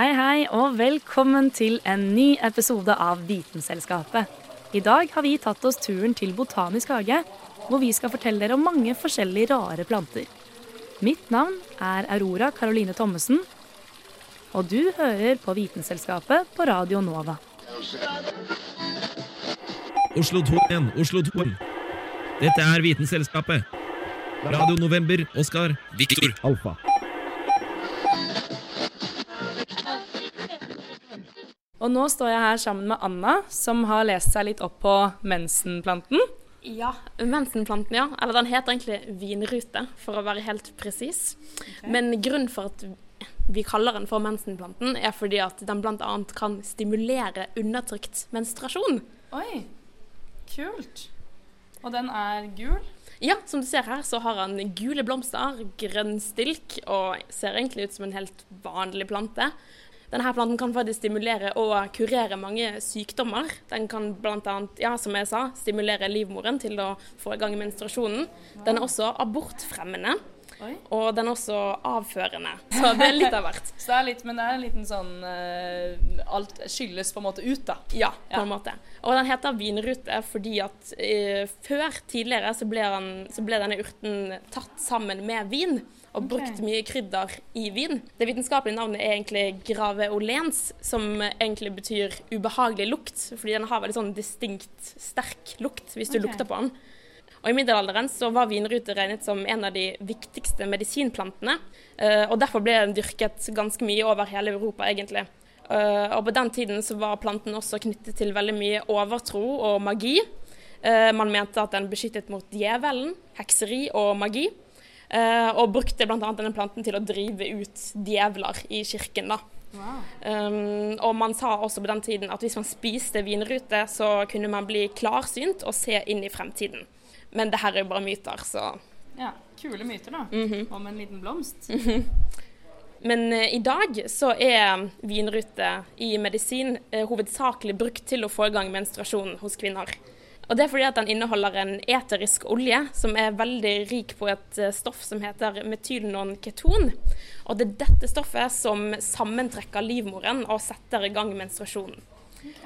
Hei, hei, og velkommen til en ny episode av Vitenselskapet. I dag har vi tatt oss turen til Botanisk hage, hvor vi skal fortelle dere om mange forskjellige rare planter. Mitt navn er Aurora Caroline Thommessen, og du hører på Vitenselskapet på Radio Nova. Oslo 2 igjen, Oslo 2. Dette er Vitenselskapet. Radio November, Oskar, Viktor. Alfa. Og nå står jeg her sammen med Anna, som har lest seg litt opp på mensenplanten. Ja, mensenplanten, ja. Eller den heter egentlig vinrute, for å være helt presis. Men grunnen for at vi kaller den for mensenplanten, er fordi at den bl.a. kan stimulere undertrykt menstruasjon. Oi, kult. Og den er gul. Ja, som du ser her, så har han gule blomster, grønn stilk, og ser egentlig ut som en helt vanlig plante. Denne planten kan faktisk stimulere og kurere mange sykdommer. Den kan bl.a., ja, som jeg sa, stimulere livmoren til å få i gang menstruasjonen. Den er også abortfremmende. Oi. Og den er også avførende. Så det er litt av hvert. Så det er litt, men det er en liten sånn uh, Alt skylles på en måte ut, da. Ja, på Ja. en måte. Og den heter vinrute fordi at uh, før, tidligere, så ble, han, så ble denne urten tatt sammen med vin. Og brukt mye krydder i vin. Det vitenskapelige navnet er egentlig graveolens, som egentlig betyr ubehagelig lukt. Fordi den har veldig sånn distinkt sterk lukt hvis du okay. lukter på den. Og I middelalderen så var vinrute regnet som en av de viktigste medisinplantene. eh, og Derfor ble den dyrket ganske mye over hele Europa, egentlig. Eh, og På den tiden så var planten også knyttet til veldig mye overtro og magi. Eh, man mente at den beskyttet mot djevelen, hekseri og magi. og brukte bl.a. denne planten til å drive ut djevler i kirken. da. Um, og man sa også på den tiden at hvis man spiste vinrute, så kunne man bli klarsynt og se inn i fremtiden. Men det her er bare myter, så Ja, Kule myter, da. Om en liten blomst. Men eh, i dag så er vinrute i medisin eh, hovedsakelig brukt til å få i gang menstruasjon hos kvinner. Og det er fordi at den inneholder en eterisk olje som er veldig rik på et eh, stoff som heter metylnonketon. Og det er dette stoffet som sammentrekker livmoren og setter i gang menstruasjonen.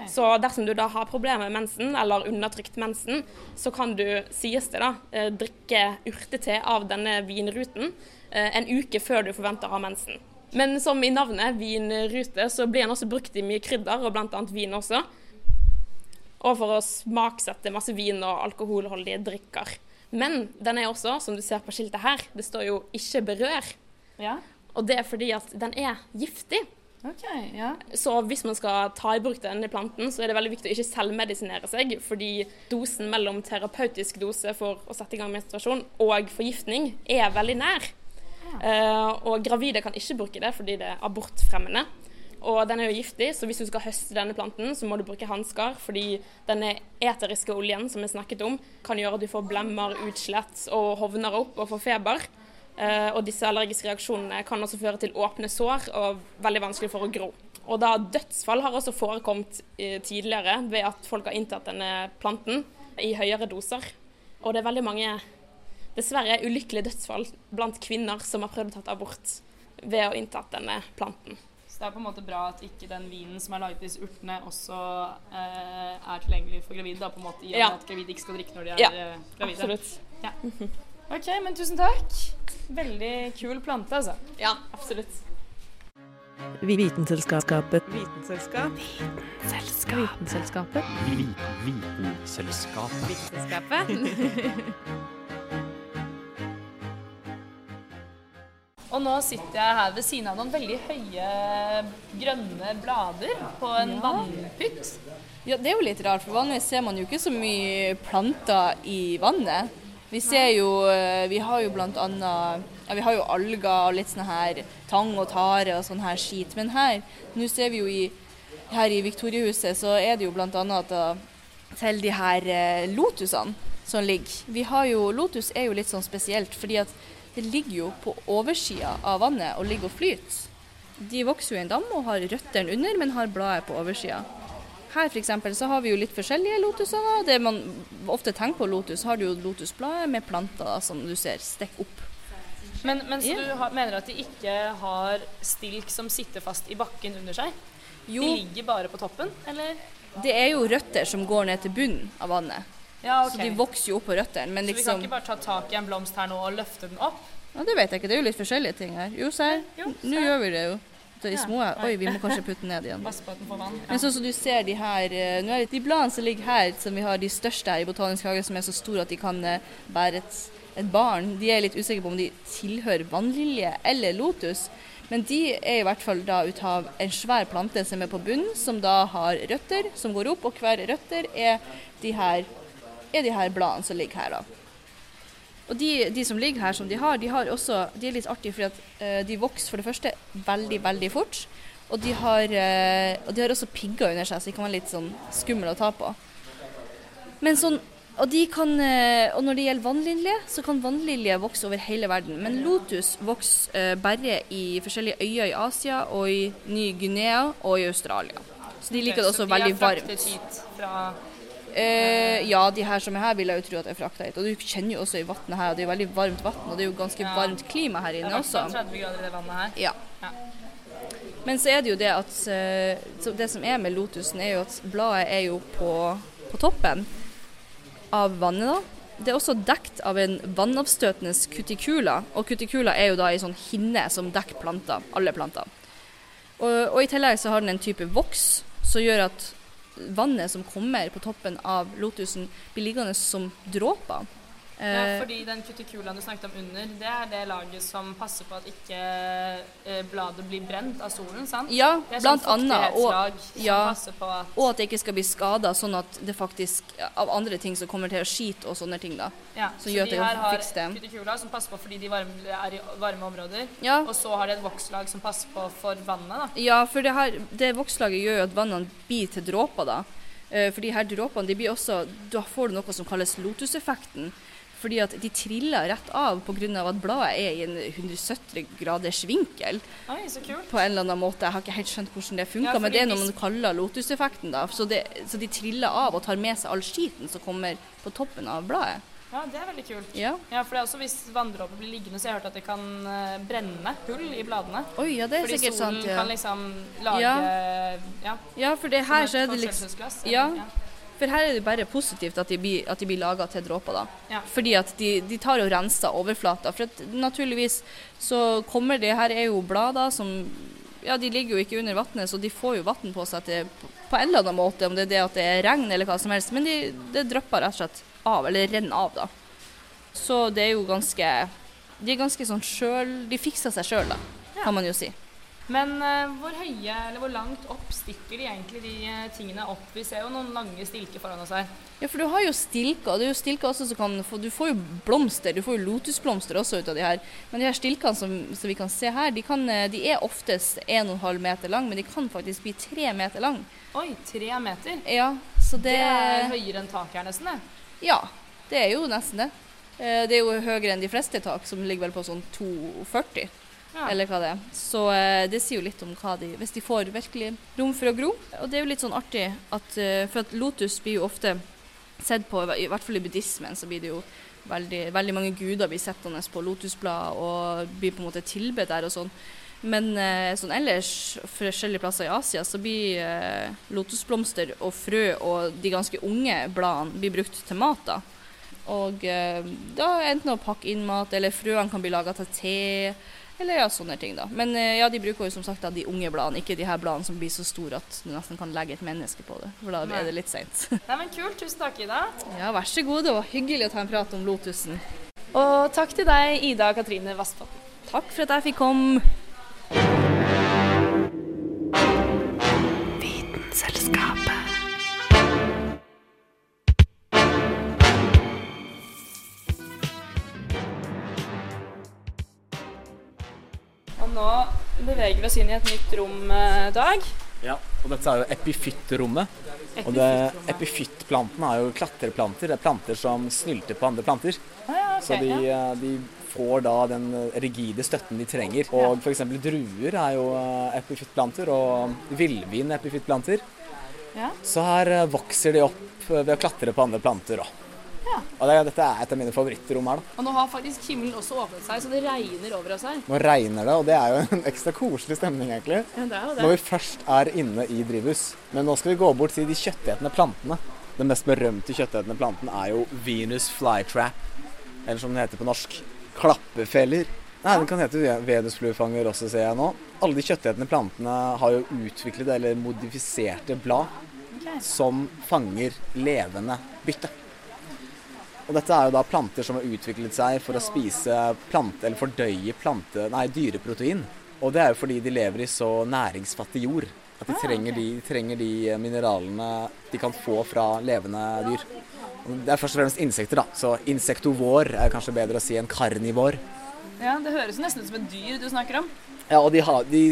Så dersom du da har problemer med mensen, eller undertrykt mensen, så kan du, sies det da, eh, drikke urtete av denne vinruten eh, en uke før du forventer å ha mensen. Men som i navnet vinrute, så blir den også brukt i mye krydder, og bl.a. vin også. Og for å smaksette masse vin og alkoholholdige drikker. Men den er også, som du ser på skiltet her, det står jo 'ikke berør'. Ja. Og det er fordi at den er giftig. OK. Ja. Så hvis man skal ta i bruk denne planten, så er det veldig viktig å ikke selvmedisinere seg, fordi dosen mellom terapeutisk dose for å sette i gang menstruasjon og forgiftning er veldig nær. Uh, og gravide kan ikke bruke det fordi det er abortfremmende. Og den er jo giftig, så hvis du skal høste denne planten, så må du bruke hansker, fordi denne eteriske oljen som vi snakket om, kan gjøre at du får blemmer, utslett og hovner opp og får feber. Eh, og disse allergiske reaksjonene kan også føre til åpne sår og veldig vanskelig for å gro. Og da dødsfall har også forekommet eh, tidligere ved at folk har inntatt denne planten i høyere doser. Og det er veldig mange, dessverre, ulykkelige dødsfall blant kvinner som har prøvd å ta abort ved å inntatt denne planten. Så det er på en måte bra at ikke den vinen som er laget i disse urtene, også eh, er tilgjengelig for gravide. Da, på en måte, I og med Ja. at gravide ikke skal drikke når de er Ja, gravide. Absolutt. Ja, Absolutt. OK, men tusen takk. Veldig kul plante, altså. Ja, absolutt. Vitenselskapet. Vitenselskap. Vitenselskapet. Vitenselskapet. Vitenselskapet. Og nå sitter jeg her ved siden av noen veldig høye grønne blader på en vannpytt. Ja, det er jo litt rart, for vanligvis ser man jo ikke så mye planter i vannet. Vi ser jo eh, Vi har jo blant annet ja, Vi har jo alger og litt sånn her tang og tare og sånn her skit. Men her, nå ser vi jo i her i Viktoriehuset, så er det jo annet uh, til de her eh, lotusene som ligger. Vi har jo, Lotus er jo litt sånn spesielt, fordi at det ligger jo på oversida av vannet og ligger og flyter. De vokser jo i en dam og har røttene under, men har bladet på oversida. Her f.eks. så har vi jo litt forskjellige lotuser. da. Det man ofte tenker på lotus, har du jo lotusbladet med planter da, som du ser stikker opp. Men, men så Ja. du har, mener at de ikke har stilk som sitter fast i bakken under seg? Jo, De ligger bare på toppen, eller? det er jo røtter som går ned til bunnen av vannet. Ja, ok. Så de vokser jo opp på røttene. Men Så vi kan liksom ikke bare ta tak i en blomst her nå og løfte den opp? Ja, Det vet jeg ikke, det er jo litt forskjellige ting her. Jo, se. Jo, Nå gjør vi det jo. De Ja. små Oi, vi må kanskje putte den ned igjen. Men sånn som du ser de her eh, nå er det De bladene som ligger her, som vi har de største her i Botanisk hage, som er så store at de kan eh, bære et, et barn, de er litt usikre på om de tilhører vannlilje eller lotus. Men de er i hvert fall da ut av en svær plante som er på bunnen, som da har røtter som går opp, og hver røtter er de her, er de her bladene som ligger her, da. Og de, de som ligger her som de har, de har også De er litt artige fordi at eh, de vokser for det første veldig, veldig fort. Og de har, eh, og de har også pigger under seg, så de kan være litt sånn skumle å ta på. Men sånn, og, de kan, eh, og når det gjelder vannlilje, så kan vannlilje vokse over hele verden. Men lotus vokser bare i forskjellige øyer i Asia og i Ny-Guinea og i Australia. Så de liker det også veldig varmt. De har fraktet hit fra Eh, ja, de her som er her vil jeg jo tro at er frakta hit. Og du kjenner jo også i vannet her, og det er jo veldig varmt vann, og det er jo ganske Ja. varmt klima her inne også. Det er også. 30 grader i det vannet her. Ja. Ja. Men så er det jo det at eh, Det som er med lotusen, er jo at bladet er jo på, på toppen av vannet, da. Det er også dekt av en vannavstøtende kutikula, og kutikula er jo da ei sånn hinne som dekker planter, alle planter. Og, og i tillegg så har den en type voks som gjør at vannet som kommer på toppen av lotusen, blir liggende som dråper. Ja, Eh, fordi den kutikulaen du snakket om under, det er det laget som passer på at ikke eh, bladet blir brent av solen, sant? ja, Det er blant annet. Og, ja. at Og at det ikke skal bli skada, sånn at det faktisk av andre ting som kommer til å skite og sånne ting, da. ja, Så gjør de her har kutikula som passer på fordi de varme, er i varme områder, Ja, og så har de et vokslag som passer på for vannet, da. ja for det her, det vokslaget gjør jo at vannene blir til dråper, da. Eh, For de her dråpene, de blir også Da får du noe som kalles lotuseffekten. Fordi at de triller rett av pga. at bladet er i en 170 graders vinkel. Oi, så kult. på en eller annen måte. Jeg har ikke helt skjønt hvordan det funka, Ja, men det er noe man kaller lotuseffekten. da. Så, det, så de triller av og tar med seg all skiten som kommer på toppen av bladet. Ja, det er veldig kult. Ja. Ja, for det er også hvis vanndråper blir liggende, så har jeg hørt at det kan eh, brenne hull i bladene. Oi, ja, det er Fordi sikkert sant. sant. Ja. kan liksom lage Ja. ja, for det her så er det liksom Ja. For her er det bare positivt at de blir, at de blir laga til dråper, da. Ja. Fordi at de, de tar og renser overflata. For at naturligvis så kommer det Her er jo blader som Ja, de ligger jo ikke under vannet, så de får jo vann på seg til, på en eller annen måte, om det er det at det er regn eller hva som helst. Men de, det drypper rett og slett av, eller renner av, da. Så det er jo ganske De er ganske sånn sjøl De fikser seg sjøl, da, kan man jo si. Men uh, hvor høye, eller hvor langt opp stikker de egentlig de eh, tingene opp? Vi ser jo noen lange stilker foran oss her. Ja, for du har jo stilker. Det er jo stilker også som kan få Du får jo blomster. Du får jo lotusblomster også ut av de her. Men de her stilkene som, som vi kan se her, de, kan, eh, de er oftest 1,5 meter lang, men de kan faktisk bli 3 meter lang. Oi, 3 meter. Ja, så det, Det er høyere enn taket her nesten, det. Ja, det er jo nesten det. Det er jo høyere enn de fleste tak, som ligger vel på sånn 2,40. Eller hva det er. Så eh, det sier jo litt om hva de Hvis de får virkelig rom for å gro. Og det er jo litt sånn artig at eh, For at lotus blir jo ofte sett på, i hvert fall i buddhismen, så blir det jo veldig, veldig mange guder blir sittende på lotusblad og blir på en måte tilbedt der og sånn. Men eh, sånn ellers, forskjellige plasser i Asia, så blir eh, lotusblomster og frø og de ganske unge bladene blir brukt til mat. da. Og eh, da enten å pakke inn mat, eller frøene kan bli laga til te. Eller ja, sånne ting, da. Men eh, ja, de bruker jo som sagt da de unge bladene, ikke de her bladene som blir så store at du nesten kan legge et menneske på det. For da Nei. er det litt seint. Nei, men kult. Tusen takk, Ida. ja, vær så god. Det var hyggelig å ta en prat om lotusen. Og takk til deg, Ida Katrine Vassbotn. Takk for at jeg fikk komme. nå beveger vi oss inn i et nytt rom, eh, Dag. Ja, og dette er jo epifyttrommet. Og det, epifyttplantene er jo klatreplanter. Det er planter som snylter på andre planter. Ah, ja, okay, Så de, ja. eh, de får da den rigide støtten de trenger. Og f.eks. druer er jo eh, epifyttplanter, og villvin er epifyttplanter. Ja. Så her eh, vokser de opp eh, ved å klatre på andre planter òg. Ja. Og det, dette er et av mine favorittrom her. da. Og nå har faktisk himmelen også åpnet seg, så det regner over oss her. Nå regner det, og det er jo en ekstra koselig stemning, egentlig. Ja, det er jo Når vi først er inne i drivhus. Men nå skal vi gå bort til de kjøttetende plantene. Den mest berømte kjøttetende planten er jo Venus flytrap. Eller som den heter på norsk, klappefeller. Nei, den kan hete venusfluefanger også, ser jeg nå. Alle de kjøttetende plantene har jo utviklet eller modifiserte blad som fanger levende bytte. Og dette er jo da planter som har utviklet seg for å spise plante, eller fordøye plante, nei, dyreprotein. Og det er jo fordi de lever i så næringsfattig jord at de trenger, de, trenger de mineralene de kan få fra levende dyr. Det er først og fremst insekter, da. Så insektovår er kanskje bedre å si enn karnivår. Ja, Det høres nesten ut som et dyr du snakker om. Ja, og de, har, de,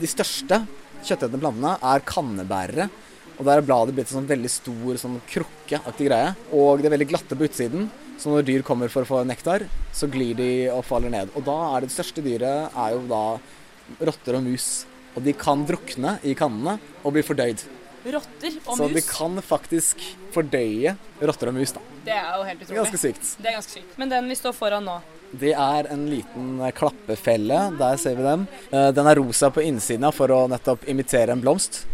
de største kjøttetende plantene er kannebærere. Og der er bladet blitt en sånn veldig stor sånn krukkeaktig greie. Og det er veldig glatte på utsiden, så når dyr kommer for å få nektar, så glir de og faller ned. Og da er det, det største dyret er jo da rotter og mus. Og de kan drukne i kannene og bli fordøyd. Rotter og så mus. de kan faktisk fordøye rotter og mus, da. Det er jo helt utrolig. ganske sykt. Det er ganske sykt. Men den vi står foran nå, Det er en liten klappefelle. Der ser vi dem. Eh, Den er rosa på innsiden for å nettopp imitere en blomst.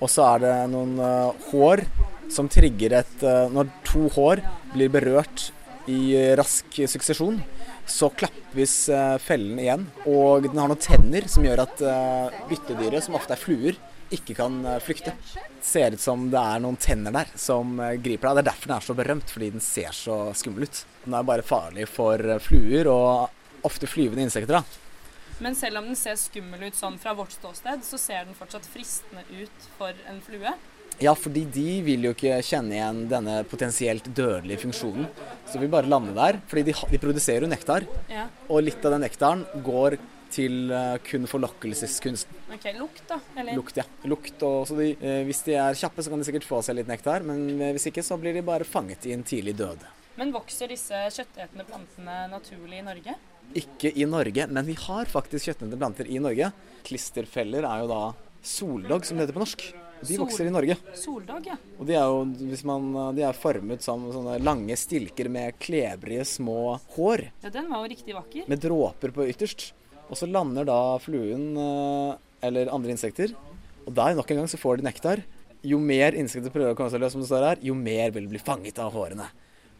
Og så er det noen uh, hår som trigger et uh, Når to hår blir berørt i rask suksesjon, så klappes uh, fellen igjen. Og den har noen tenner som gjør at byttedyret, som ofte er fluer, ikke kan flykte. Ser ut som det er noen tenner der som griper deg. Det er derfor den er så berømt, fordi den ser så skummel ut. Den er bare farlig for fluer og ofte flyvende insekter. da. Men selv om den ser skummel ut sånn fra vårt ståsted, så ser den fortsatt fristende ut for en flue. Ja, fordi de vil jo ikke kjenne igjen denne potensielt dødelige funksjonen. Så vi bare lander der, fordi de, de produserer jo nektar. Ja. Og litt av den nektaren går til eh, kun forlokkelseskunsten. OK, lukt, da. Eller Lukt, ja. Lukt og, så de, eh, hvis de er kjappe, så kan de sikkert få seg litt nektar, men eh, hvis ikke, så blir de bare fanget i en tidlig død. Men vokser disse kjøttetende plantene naturlig i Norge? Ikke i Norge, men vi har faktisk kjøttnøttende planter i Norge. Klisterfeller er jo da soldog, som det heter på norsk. De Sol- vokser i Norge. Soldag, ja. Og de er jo hvis man, de er formet som sånne lange stilker med klebrige små hår, Ja, Den var jo riktig vakker. med dråper på ytterst. Og så lander da fluen eh, eller andre insekter, og der nok en gang så får de nektar. Jo mer insekter prøver å komme seg løs, som det står her, jo mer vil de bli fanget av hårene.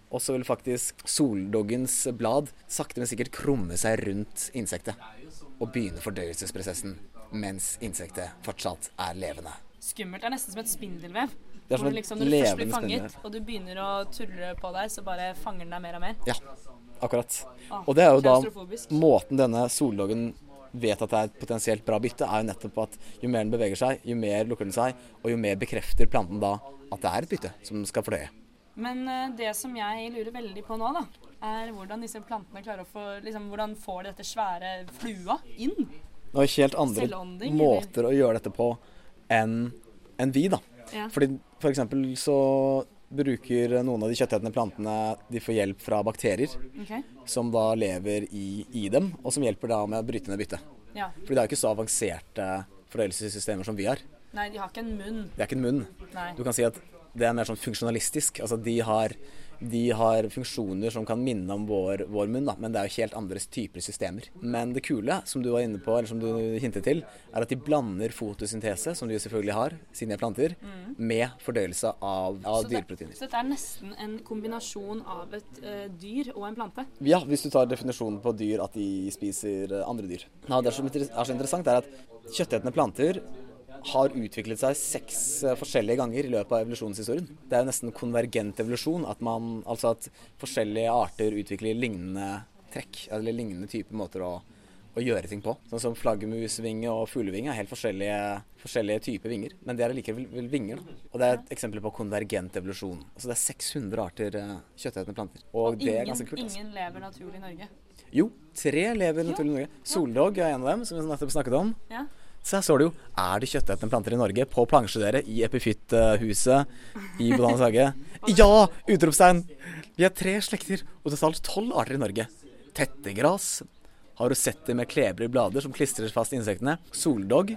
Og så vil faktisk soldoggens blad sakte, men sikkert krumme seg rundt insektet og begynne fordøyelsesprosessen mens insektet fortsatt er levende. Skummelt er nesten som et spindelvev. Det er som et liksom når du først blir fanget, og du begynner å turre på deg, så bare fanger den deg mer og mer. Ja, akkurat. Ah, Og det er jo da måten denne soldoggen vet at det er et potensielt bra bytte, er jo nettopp at jo mer den beveger seg, jo mer lukker den seg, og jo mer bekrefter planten da at det er et bytte som skal fordøye. Men eh, det som jeg lurer veldig på nå, da, er hvordan disse plantene klarer å få liksom, Hvordan får de dette svære flua inn? Det er ikke helt andre måter å gjøre dette på enn en vi, da. Ja. Fordi for eksempel så bruker noen av de kjøttetende plantene De får hjelp fra bakterier okay. som da lever i, i dem, og som hjelper da med å bryte ned byttet. Ja. Fordi det er jo ikke så avanserte fordøyelsessystemer som vi har. Nei, de har ikke en munn. Det er ikke en munn. Nei. Du kan si at det er mer sånn funksjonalistisk. Altså de har, de har funksjoner som kan minne om vår, vår munn, da, men det er jo helt andre typer systemer. Men det kule, som du var inne på, eller som du hintet til, er at de blander fotosyntese, som de selvfølgelig har, siden de er planter, med fordøyelse av, av Så det, dyreproteiner. så dette er nesten en kombinasjon av et uh, dyr og en plante. Ja, hvis du tar definisjonen på dyr at de spiser eh, andre dyr. Ja, det som er så interessant, er at kjøttetende planter har utviklet seg seks eh, forskjellige ganger i løpet av evolusjonshistorien. Det er jo nesten konvergent evolusjon, at man, altså at forskjellige arter utvikler lignende trekk, eller lignende type måter å, å gjøre ting på. Sånn som flaggermusvinge og fuglevinge er helt forskjellige, forskjellige typer vinger. Men det er likevel vinger. Da. Og det er et eksempel på konvergent evolusjon. Altså det er 600 arter uh, kjøttetende planter. Og, Og ingen, ganske kult. Altså. ingen lever naturlig i Norge. Jo, tre lever naturlig i Norge. Soldog er en av dem, som vi nettopp snakket om. Ja. Så her står det jo Er det kjøttetende planter i Norge? På plansje dere i Epifytt-huset i Botanisk hage. Ja! Utropstegn! Vi har tre slekter og totalt tolv arter i Norge. Tettegras har rosetter med klebrige blader som klistrer fast insektene. Soldog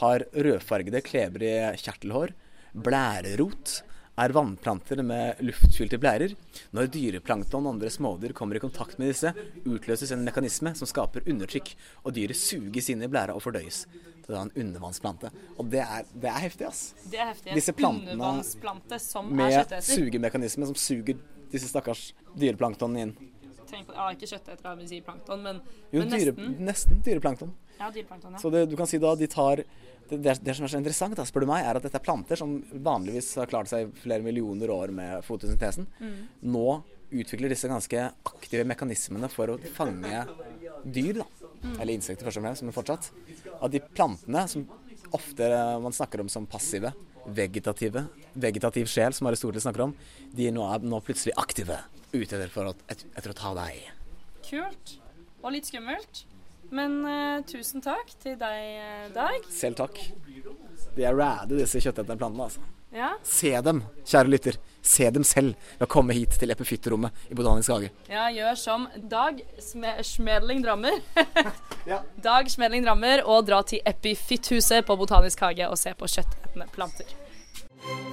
har rødfargede, klebrige kjertelhår. Blærerot er vannplanter med luftfylte blærer. Når dyreplankton og andre smådyr kommer i kontakt med disse, utløses en mekanisme som skaper undertrykk, og dyret suges inn i blæra og fordøyes. Det er en undervannsplante. Og det er, det er heftig, ass. Det er heftig. Disse plantene Med sugemekanisme som suger disse stakkars dyreplanktonene inn. Tenk på, ja, ikke kjøtteter, vi sier plankton, men, Jo, men dyre, nesten. nesten dyreplankton. Ja, dyreplankton, ja. Så det, du kan si da de tar det, det, det som er så interessant, da, spør du meg, er at dette er planter som vanligvis har klart seg flere millioner år med fotosyntesen. Nå utvikler disse ganske aktive mekanismene for å fange dyr, da. Eller insekter først og fremst, men fortsatt. At de plantene som ofte man snakker om som passive, vegetative, vegetativ sjel, som Aristoteles snakker om, de nå er nå plutselig aktive. Ute etter, for et, etter å ta deg. Kult. Og litt skummelt. Men uh, tusen takk til deg, eh, Dag. Selv takk. De er rade, disse kjøttetende plantene, altså. Ja, Se dem, kjære lytter. Se dem selv ved å komme hit til epifytterommet i Botanisk hage. ja gjør som Dag Sme Smedling Drammer. Dag Smedling Drammer og dra til Epifytthuset på Botanisk hage og se på kjøttetende planter.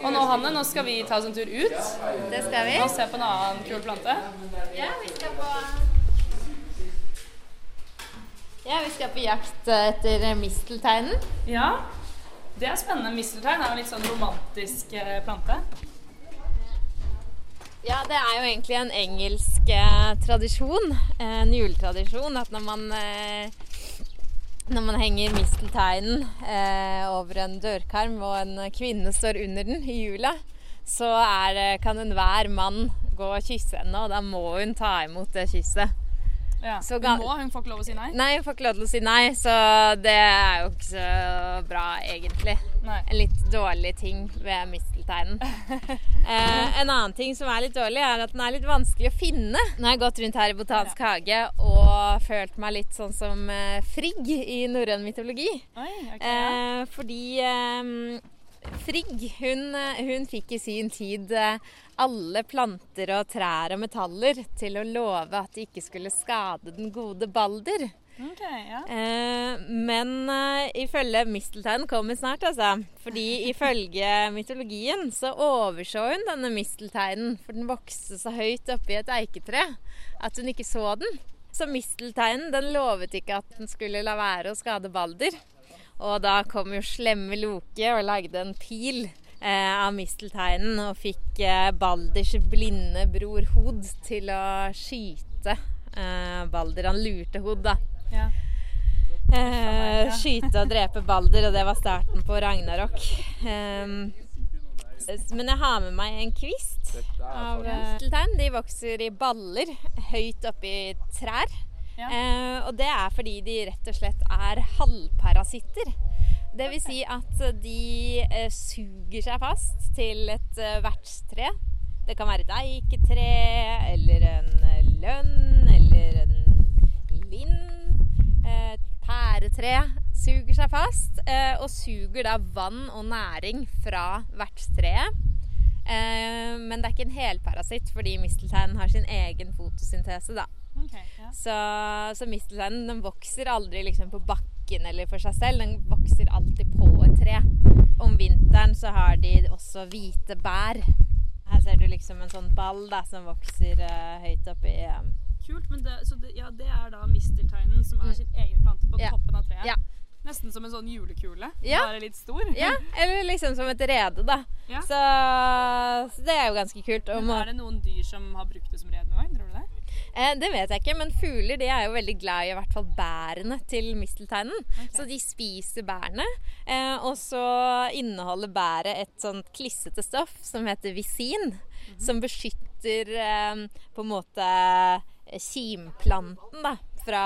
Og nå, Hanne, nå skal vi ta oss en tur ut Det skal vi. og se på en annen kul plante. Ja, vi skal på Ja, vi skal på jakt etter mistelteinen. Ja, det er spennende. Misteltein er en litt sånn romantisk eh, plante. Ja, det er jo egentlig en engelsk eh, tradisjon, en juletradisjon, at når man eh, når man henger mistelteinen eh, over en dørkarm og en kvinne står under den i jula, så er, kan enhver mann gå og kysse henne, og da må hun ta imot det kysset. Ja. Hun må, hun får ikke lov å si nei. Nei, hun får ikke lov til å si nei, så det er jo ikke så bra, egentlig. Nei. En litt dårlig ting ved mistelteinen. eh, en annen ting som er litt dårlig, er at den er litt vanskelig å finne. Nå har jeg gått rundt her i Botansk hage og følt meg litt sånn som eh, Frigg i norrøn mytologi. Oi, ok, ja. Eh, fordi eh, Frigg, hun, eh, hun fikk i sin tid eh, alle planter og trær og metaller til å love at de ikke skulle skade den gode Balder. Okay, ja. Eh, men eh, ifølge mistelteinen kommer snart, altså. Fordi ifølge mytologien så overså hun denne mistelteinen, for den vokste så høyt oppi et eiketre at hun ikke så den. Så mistelteinen den lovet ikke at den skulle la være å skade Balder. Og da kom jo slemme Loke og lagde en pil eh, av mistelteinen og fikk eh, Balders blinde bror Hod til å skyte eh, Balder. Han lurte Hod, da. ja. Eh, skyte og drepe Balder, og det var starten på Ragnarok. Ehm, men jeg har med meg en kvist av misteltein. De vokser i baller høyt oppi trær. Ja. Eh, og det er fordi de rett og slett er halvparasitter. Det vil si at de eh, suger seg fast til et eh, vertstre. Det kan være et eiketre eller en eh, lønn eller en lind. Eh, Et pæretre suger seg fast eh, og suger da vann og næring fra vertstreet. Men det er ikke en helparasitt fordi mistelteinen har sin egen fotosyntese. da. Ok, ja. Så, så mistelteinen den vokser aldri liksom på bakken eller for seg selv. Den vokser alltid på et tre. Om vinteren så har de også hvite bær. Her ser du liksom en sånn ball da, som vokser uh, høyt oppi uh, Kult, men det, så det, ja, det er da mistelteinen som er sin egen plante på Mm. Ja. toppen av treet? Ja. Nesten som en sånn julekule. Ja. Bare litt stor. Ja, eller liksom som et rede, da. Ja. Så, så det er jo ganske kult. Men er det noen dyr som har brukt det som rede noen gang? Eh, det vet jeg ikke, men fugler de er jo veldig glad i i hvert fall bærene til mistelteinen. Så de spiser bærene. Eh, og så inneholder bæret et sånt klissete stoff som heter visin. Som beskytter eh, på en måte eh, kimplanten da, fra,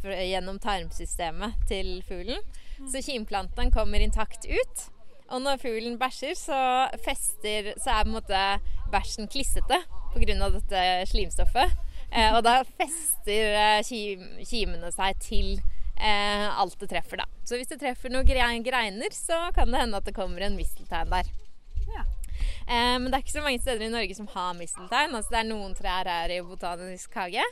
fra, gjennom tarmsystemet til fuglen. Så kimplanten kommer intakt ut. Og når fuglen bæsjer, så fester Så er på en måte bæsjen klissete pga. dette slimstoffet. Eh, og da fester eh, kimene seg til eh, alt det treffer, da. Så hvis det treffer noen greiner, så kan det hende at det kommer en misteltein der. Eh, men det er ikke så mange steder i Norge som har misteltein. Altså, det er noen trær her i Botanisk hage.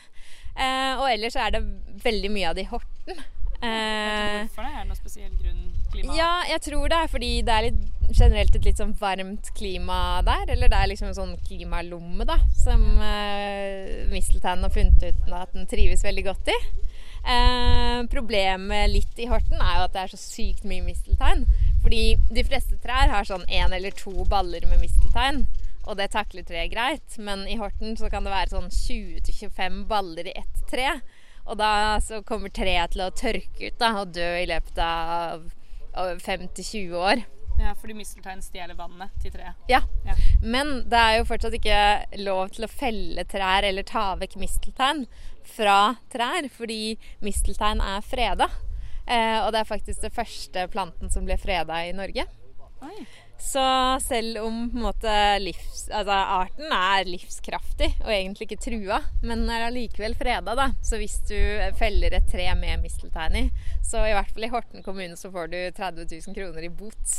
Eh, og ellers er det veldig mye av det i Horten. Eh, Hvorfor det? Er det noen spesiell grunn? Klima? ja, jeg tror det er fordi det er litt, generelt et litt sånn varmt klima der. Eller det er liksom en sånn klimalomme, da, som uh, mistelteinen har funnet ut at den trives veldig godt i. Eh, problemet litt i Horten er jo at det er så sykt mye misteltein. Fordi de fleste trær har sånn én eller to baller med misteltein. Og det takler treet greit. Men i Horten så kan det være sånn 20-25 baller i ett tre. Og da så kommer treet til å tørke ut da, og dø i løpet av 5-20 år. Ja, fordi misteltein stjeler vannet til treet. Ja. Ja. Men det er jo fortsatt ikke lov til å felle trær eller ta vekk misteltein fra trær, fordi misteltein er freda. Eh, og det er faktisk det første planten som ble freda i Norge. Oi. Så selv om på en måte, livs, altså, arten er livskraftig og egentlig ikke trua, men er allikevel freda, da. Så hvis du feller et tre med misteltein i, så i hvert fall i Horten kommune så får du 30 000 kroner i bot.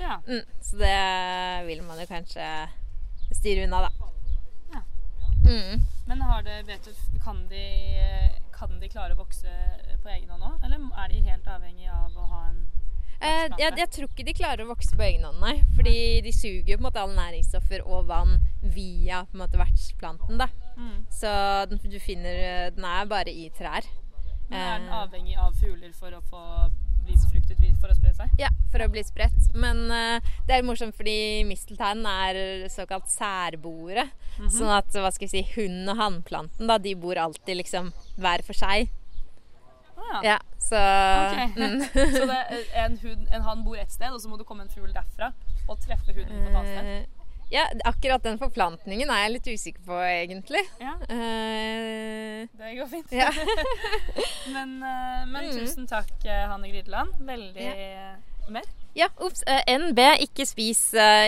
Ja. Mm, så det vil man jo kanskje styre unna, da. Ja. Mm. Men har det, vet du, kan de, kan de klare å vokse på egen hånd òg? Eller er de helt avhengig av å ha en jeg, jeg tror ikke de klarer å vokse på egen hånd, nei. Fordi de suger på en måte alle næringsstoffer og vann via på en måte vertsplanten. da. Mm. Så den, du finner eh, Den er bare i trær. Men er den Eh, avhengig av fugler for å få bli befruktet for å spre seg? Ja, for å bli spredt. Men uh, det er morsomt fordi mistelteinen er såkalt særboere. Mhm. Sånn at hva skal vi si, hunn- og hannplanten da, de bor alltid liksom hver for seg. Ah, Ja, så okay. mm. så det, en, hund, en hann bor ett sted, og så må det komme en fugl derfra og treffe hunden på et annet sted? Eh, Ja, akkurat den forplantningen er jeg litt usikker på, egentlig. Ja. Uh, Det går fint. Ja. men eh, men Mm. tusen takk, Hanne Grideland. Veldig Mer? ja, ops. NB, ikke spis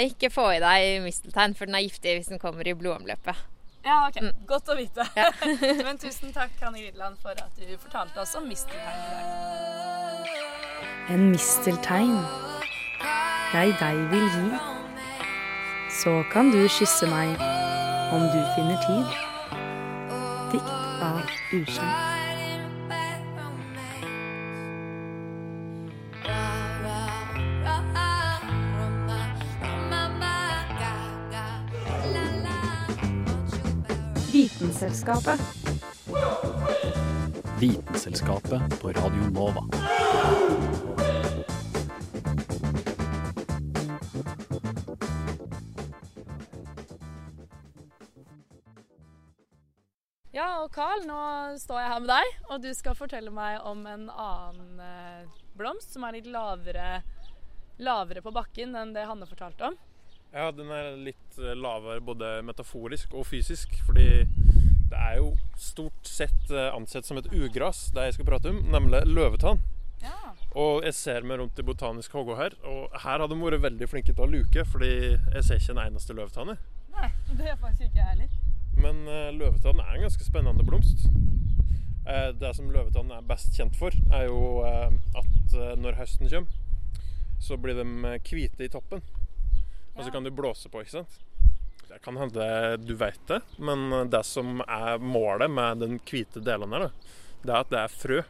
Ikke få i deg misteltein, for den er giftig hvis den kommer i blodomløpet. Ja, ok. Mm. Godt å vite. men tusen takk, Hanne Grideland, for at du fortalte oss om misteltein i dag. En misteltein jeg deg vil gi. Så kan du kysse meg om du finner tid. Dikt av Ukjent. Vitenselskapet. Vitenselskapet på Radio Nova. Ja, og Carl, nå står jeg her med deg, og du skal fortelle meg om en annen eh, blomst som er litt lavere, lavere på bakken enn det Hanne fortalte om. Ja, den er litt eh, lavere både metaforisk og fysisk, fordi det er jo stort sett eh, ansett som et ugras, det jeg skal prate om, nemlig løvetann. Og jeg ser meg rundt i Botanisk hage her, og her har de vært veldig flinke til å luke, fordi jeg ser ikke en eneste løvetann. Nei, det er faktisk ikke jeg heller. Men uh, løvetann er en ganske spennende blomst. Uh, det som løvetann er best kjent for, er jo uh, at når høsten kommer, så blir de hvite i toppen. Og så kan du blåse på, ikke sant? Det kan hende du vet det, men det som er målet med den hvite delen her, det er at det er frø.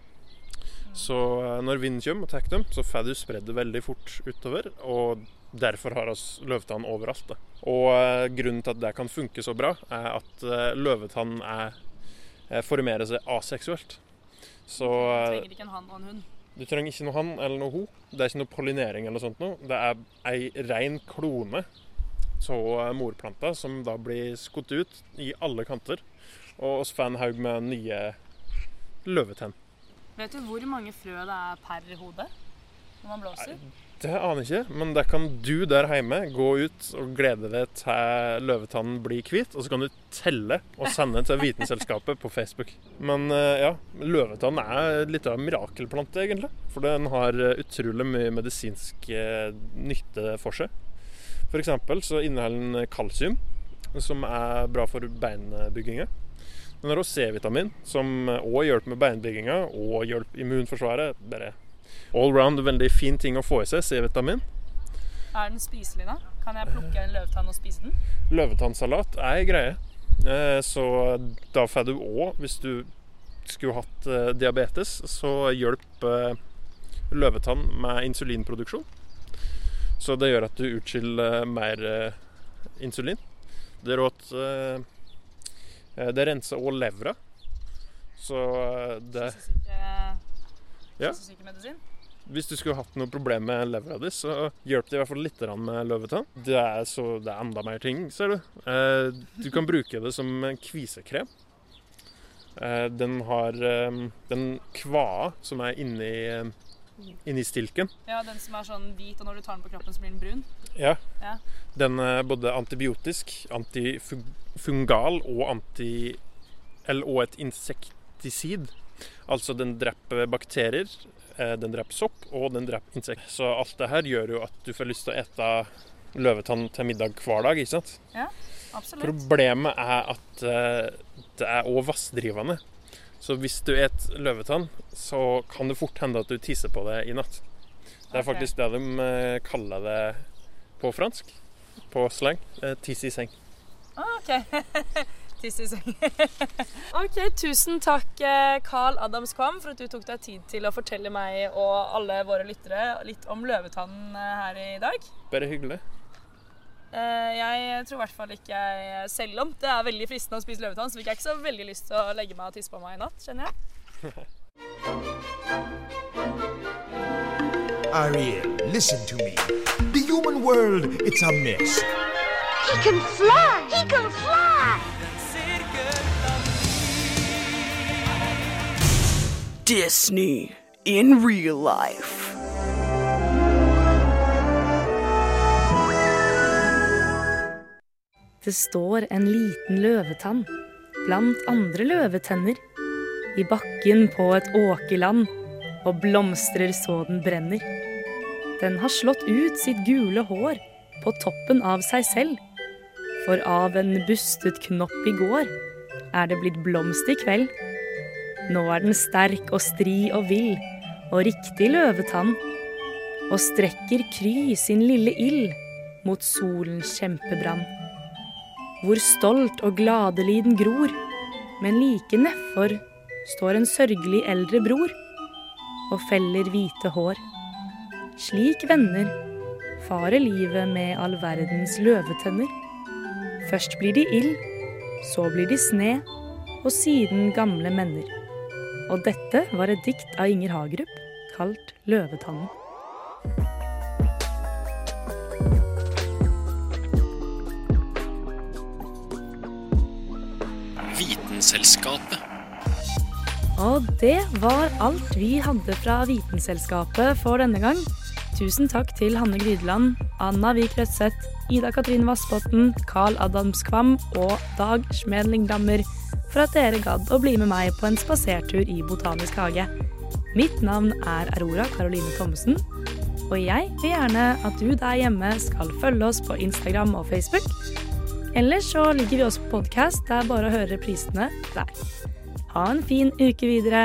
Så eh, når vinden kommer og tar dem, så får du spredd det veldig fort utover. Og derfor har oss løvetann overalt. Da. Og eh, grunnen til at det kan funke så bra, er at eh, løvetann er, formerer seg aseksuelt. Så eh, Trenger ikke en hann og en hund. Du trenger ikke noe han eller noe ho. Det er ikke noe pollinering eller noe sånt noe. Det er ei rein klone av morplanta som da blir skutt ut i alle kanter. Og oss får en haug med nye løvetenn. Vet du hvor mange frø det er per hode når man blåser? Det aner jeg ikke, men der kan du der hjemme gå ut og glede deg til løvetannen blir hvit. Og så kan du telle og sende til Vitenselskapet på Facebook. Men eh, ja, løvetann er litt av en mirakelplante, egentlig. For den har eh, utrolig mye medisinsk eh, nytte for seg. F.eks. så inneholder den kalsium, som er bra for beinbygginga. Den har også C-vitamin, som òg hjelper med beinbygginga og hjelper immunforsvaret. Bare all round veldig fin ting å få i seg, C-vitamin. Er den spiselig, da? Kan jeg plukke en løvetann og spise den? Løvetannsalat er ei greie. Eh, Så da får du òg, hvis du skulle hatt eh, diabetes, så hjelper løvetann med insulinproduksjon. Så det gjør at du utskiller mer eh, insulin. Det råd eh, det renser òg levra. Så eh, det Ja. Medisin? Hvis du skulle hatt noe problem med levra di, så hjelper det i hvert fall litt med løvetann. Det er, så, det er enda mer ting, ser du. Eh, du kan bruke det som en kvisekrem. Eh, den har eh, den kvae som er inni, inni stilken. Ja, den som er sånn hvit, og når du tar den på kroppen, så blir den brun? Ja. Ja. Den er både antibiotisk, antifungal og anti... Eller og et insektisid. Altså den dreper bakterier, eh, den dreper sopp, og den dreper insekter. Så alt det her gjør jo at du får lyst til å ete løvetann til middag hver dag, ikke sant? Ja, absolutt. Problemet er at eh, det er òg vassdrivende. Så hvis du et løvetann, så kan det fort hende at du tisser på det i natt. Det er faktisk det de eh, kaller det på fransk. På slang. Tiss i seng. Ah, OK. Tiss i. OK, tusen takk, eh, Carl Adams Kvam, for at du tok deg tid til å fortelle meg og alle våre lyttere litt om løvetann eh, her i dag. Bare hyggelig. Eh, Jeg tror i hvert fall ikke jeg Selv om det er veldig fristende å spise løvetann, så fikk jeg ikke så veldig lyst til å legge meg og tisse på meg i natt, kjenner jeg. Ariel, listen to me. The human world, it's a mess. He can fly! He can fly! Disney in real life. Det står en liten løvetann blant andre løvetenner i bakken på et åkerland, og blomstrer så den brenner. Den har slått ut sitt gule hår på toppen av seg selv, for av en bustet knopp i går er det blitt blomst i kveld. Nå er den sterk og stri og vill, og riktig løvetann, og strekker kry sin lille ild mot solens kjempebrann hvor stolt og gladelig den gror, men like nedfor står en sørgelig eldre bror og feller hvite hår. Slik venner farer livet med all verdens løvetenner. Først blir de ild, så blir de sne, og siden gamle menner. Og dette var et dikt av Inger Hagerup kalt Løvetannen. Vitenselskapet. Og det var alt vi hadde fra Vitenselskapet for denne gang. Tusen takk til Hanne Grydeland, Anna Vik Rødseth, Ida Katrine Vassbotn, Carl Adamskvam og Dag Schmedling-Dammer for at dere gadd å bli med meg på en spasertur i Botanisk hage. Mitt navn er Aurora Caroline Thommessen, og jeg vil gjerne at du der hjemme skal følge oss på Instagram og Facebook. Ellers så ligger vi også på podkast, det er bare å høre reprisene der. Ha en fin uke videre.